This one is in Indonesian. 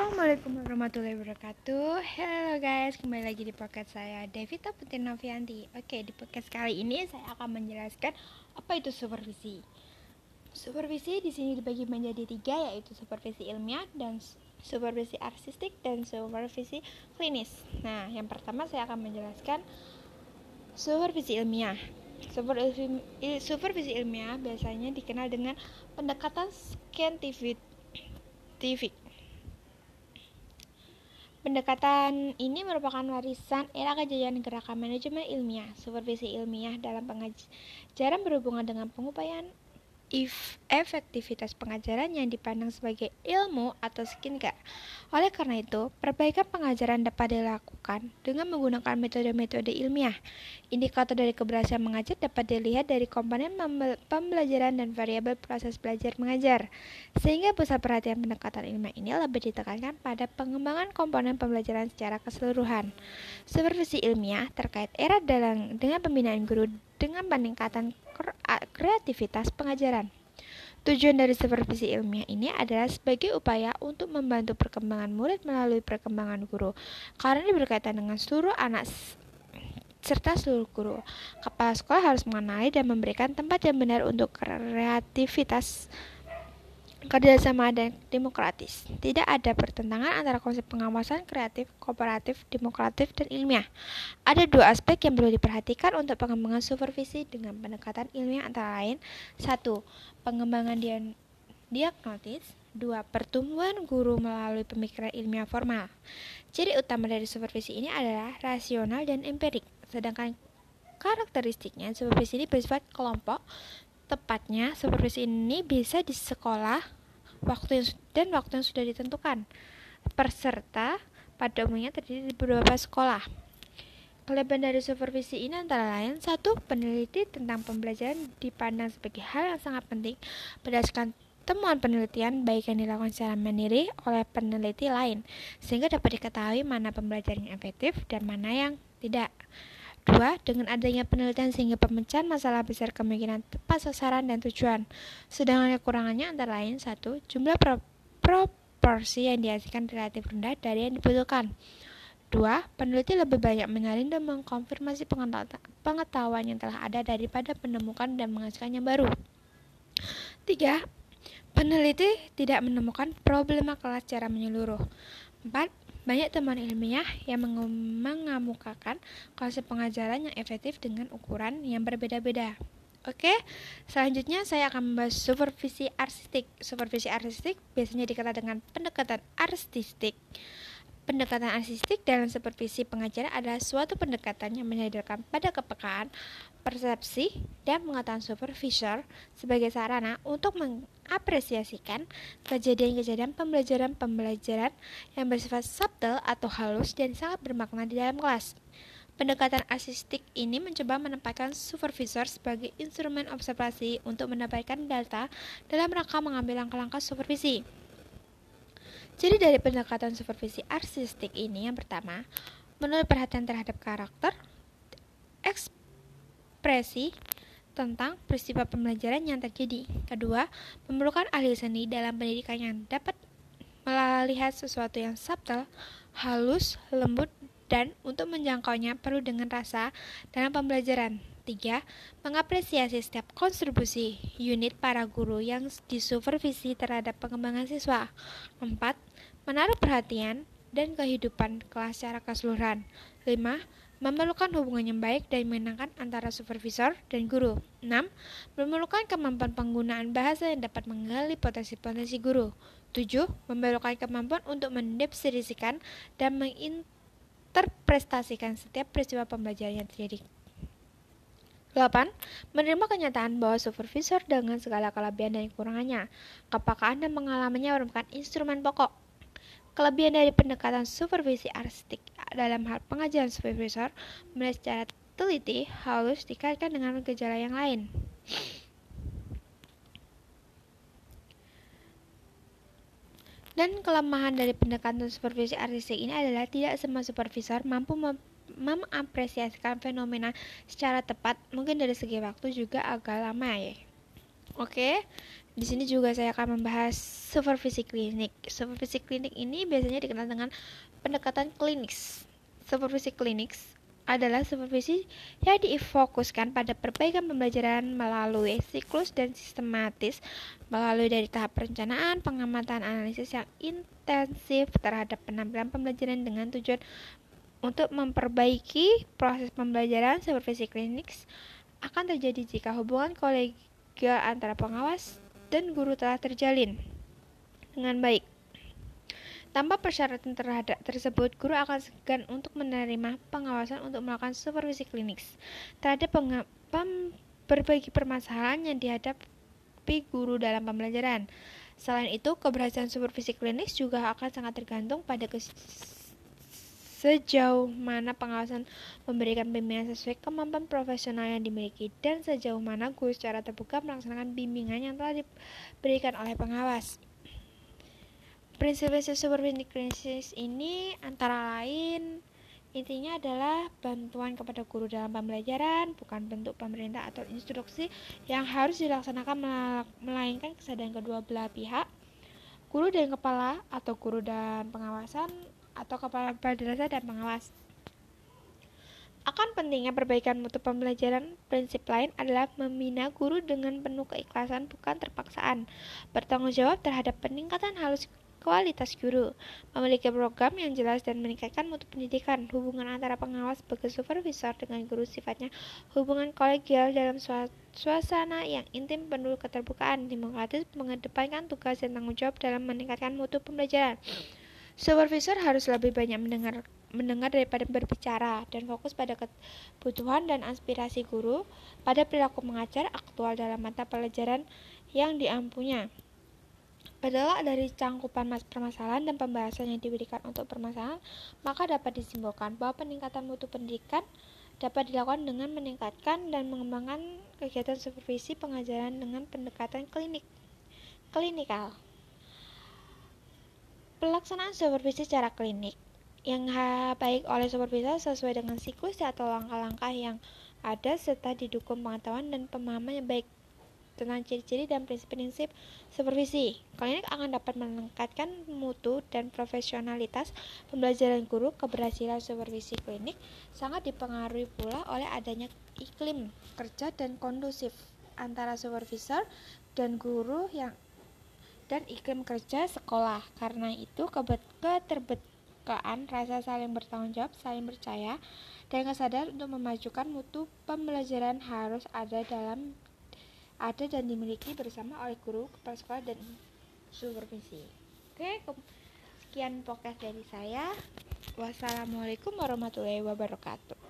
Assalamualaikum warahmatullahi wabarakatuh. Halo guys, kembali lagi di podcast saya Devita Putri Novianti. Oke, di podcast kali ini saya akan menjelaskan apa itu supervisi. Supervisi di sini dibagi menjadi tiga yaitu supervisi ilmiah dan supervisi artistik dan supervisi klinis. Nah, yang pertama saya akan menjelaskan supervisi ilmiah. Supervisi ilmiah biasanya dikenal dengan pendekatan scientific Pendekatan ini merupakan warisan era kejayaan gerakan manajemen ilmiah. Supervisi ilmiah dalam pengajaran berhubungan dengan pengupayaan if efektivitas pengajaran yang dipandang sebagai ilmu atau skincare. Oleh karena itu, perbaikan pengajaran dapat dilakukan dengan menggunakan metode-metode ilmiah. Indikator dari keberhasilan mengajar dapat dilihat dari komponen pembelajaran dan variabel proses belajar mengajar. Sehingga pusat perhatian pendekatan ilmiah ini lebih ditekankan pada pengembangan komponen pembelajaran secara keseluruhan. Supervisi ilmiah terkait era dalam dengan pembinaan guru dengan peningkatan kreativitas pengajaran. Tujuan dari supervisi ilmiah ini adalah sebagai upaya untuk membantu perkembangan murid melalui perkembangan guru, karena ini berkaitan dengan seluruh anak serta seluruh guru. Kepala sekolah harus mengenali dan memberikan tempat yang benar untuk kreativitas kerjasama dan demokratis. Tidak ada pertentangan antara konsep pengawasan kreatif, kooperatif, demokratif, dan ilmiah. Ada dua aspek yang perlu diperhatikan untuk pengembangan supervisi dengan pendekatan ilmiah antara lain. Satu, pengembangan dian diagnotis. Dua, pertumbuhan guru melalui pemikiran ilmiah formal. Ciri utama dari supervisi ini adalah rasional dan empirik, sedangkan karakteristiknya supervisi ini bersifat kelompok Tepatnya, supervisi ini bisa di sekolah waktu yang, dan waktu yang sudah ditentukan. Peserta pada umumnya terdiri di beberapa sekolah. Kelebihan dari supervisi ini antara lain satu peneliti tentang pembelajaran dipandang sebagai hal yang sangat penting berdasarkan temuan penelitian baik yang dilakukan secara mandiri oleh peneliti lain sehingga dapat diketahui mana pembelajaran yang efektif dan mana yang tidak. Dua, dengan adanya penelitian sehingga pemecahan masalah besar kemungkinan tepat sasaran dan tujuan. Sedangkan kekurangannya antara lain satu, jumlah pro proporsi yang dihasilkan relatif rendah dari yang dibutuhkan. Dua, peneliti lebih banyak menyalin dan mengkonfirmasi pengetahuan yang telah ada daripada menemukan dan menghasilkan yang baru. Tiga, peneliti tidak menemukan problema kelas secara menyeluruh. Empat, banyak teman ilmiah yang mengemukakan konsep pengajaran yang efektif dengan ukuran yang berbeda-beda. Oke, selanjutnya saya akan membahas supervisi artistik. Supervisi artistik biasanya dikenal dengan pendekatan artistik. Pendekatan artistik dalam supervisi pengajaran adalah suatu pendekatan yang menyadarkan pada kepekaan, persepsi, dan pengetahuan supervisor sebagai sarana untuk mengapresiasikan kejadian-kejadian pembelajaran-pembelajaran yang bersifat subtle atau halus dan sangat bermakna di dalam kelas. Pendekatan artistik ini mencoba menempatkan supervisor sebagai instrumen observasi untuk mendapatkan data dalam rangka mengambil langkah-langkah supervisi. Jadi dari pendekatan supervisi artistik ini yang pertama, menurut perhatian terhadap karakter, ekspresi, tentang peristiwa pembelajaran yang terjadi. Kedua, memerlukan ahli seni dalam pendidikan yang dapat melihat sesuatu yang subtle, halus, lembut, dan untuk menjangkaunya perlu dengan rasa dalam pembelajaran. Tiga, mengapresiasi setiap kontribusi unit para guru yang disupervisi terhadap pengembangan siswa. Empat, menaruh perhatian dan kehidupan kelas secara keseluruhan. Lima, memerlukan hubungan yang baik dan menyenangkan antara supervisor dan guru. 6. Memerlukan kemampuan penggunaan bahasa yang dapat menggali potensi-potensi guru. 7. Memerlukan kemampuan untuk mendeskripsikan dan menginterpretasikan setiap peristiwa pembelajaran yang terjadi. 8. Menerima kenyataan bahwa supervisor dengan segala kelebihan dan kekurangannya, kepakaan dan pengalamannya merupakan instrumen pokok. Kelebihan dari pendekatan supervisi artistik dalam hal pengajaran supervisor mulai secara teliti halus dikaitkan dengan gejala yang lain. Dan kelemahan dari pendekatan supervisi artistik ini adalah tidak semua supervisor mampu mengapresiasikan fenomena secara tepat, mungkin dari segi waktu juga agak lama ya. Oke, Di sini juga saya akan membahas supervisi klinik. Supervisi klinik ini biasanya dikenal dengan pendekatan klinis. Supervisi klinik adalah supervisi yang difokuskan pada perbaikan pembelajaran melalui siklus dan sistematis, melalui dari tahap perencanaan, pengamatan, analisis yang intensif terhadap penampilan pembelajaran dengan tujuan untuk memperbaiki proses pembelajaran supervisi klinik akan terjadi jika hubungan kolegial antara pengawas dan guru telah terjalin dengan baik. Tanpa persyaratan terhadap tersebut, guru akan segan untuk menerima pengawasan untuk melakukan supervisi klinis terhadap berbagai permasalahan yang dihadapi guru dalam pembelajaran. Selain itu, keberhasilan supervisi klinis juga akan sangat tergantung pada sejauh mana pengawasan memberikan bimbingan sesuai kemampuan profesional yang dimiliki dan sejauh mana guru secara terbuka melaksanakan bimbingan yang telah diberikan oleh pengawas. Prinsip-prinsip krisis ini antara lain intinya adalah bantuan kepada guru dalam pembelajaran, bukan bentuk pemerintah atau instruksi yang harus dilaksanakan melainkan kesadaran kedua belah pihak. Guru dan kepala atau guru dan pengawasan atau kepala madrasah dan pengawas. Akan pentingnya perbaikan mutu pembelajaran, prinsip lain adalah membina guru dengan penuh keikhlasan bukan terpaksaan, bertanggung jawab terhadap peningkatan halus kualitas guru, memiliki program yang jelas dan meningkatkan mutu pendidikan. Hubungan antara pengawas sebagai supervisor dengan guru sifatnya hubungan kolegial dalam suasana yang intim penuh keterbukaan, demokratis, mengedepankan tugas dan tanggung jawab dalam meningkatkan mutu pembelajaran. Supervisor harus lebih banyak mendengar mendengar daripada berbicara dan fokus pada kebutuhan dan aspirasi guru pada perilaku mengajar aktual dalam mata pelajaran yang diampunya. Adalah dari cangkupan mas permasalahan dan pembahasan yang diberikan untuk permasalahan, maka dapat disimpulkan bahwa peningkatan mutu pendidikan dapat dilakukan dengan meningkatkan dan mengembangkan kegiatan supervisi pengajaran dengan pendekatan klinik klinikal. Pelaksanaan supervisi secara klinik yang baik oleh supervisor sesuai dengan siklus atau langkah-langkah yang ada serta didukung pengetahuan dan pemahaman yang baik tentang ciri-ciri dan prinsip-prinsip supervisi. Klinik akan dapat meningkatkan mutu dan profesionalitas pembelajaran guru. Keberhasilan supervisi klinik sangat dipengaruhi pula oleh adanya iklim kerja dan kondusif antara supervisor dan guru yang dan iklim kerja sekolah. Karena itu, keterbukaan, rasa saling bertanggung jawab, saling percaya, dan kesadaran untuk memajukan mutu pembelajaran harus ada dalam ada dan dimiliki bersama oleh guru, kepala sekolah, dan supervisi. Oke, sekian podcast dari saya. Wassalamualaikum warahmatullahi wabarakatuh.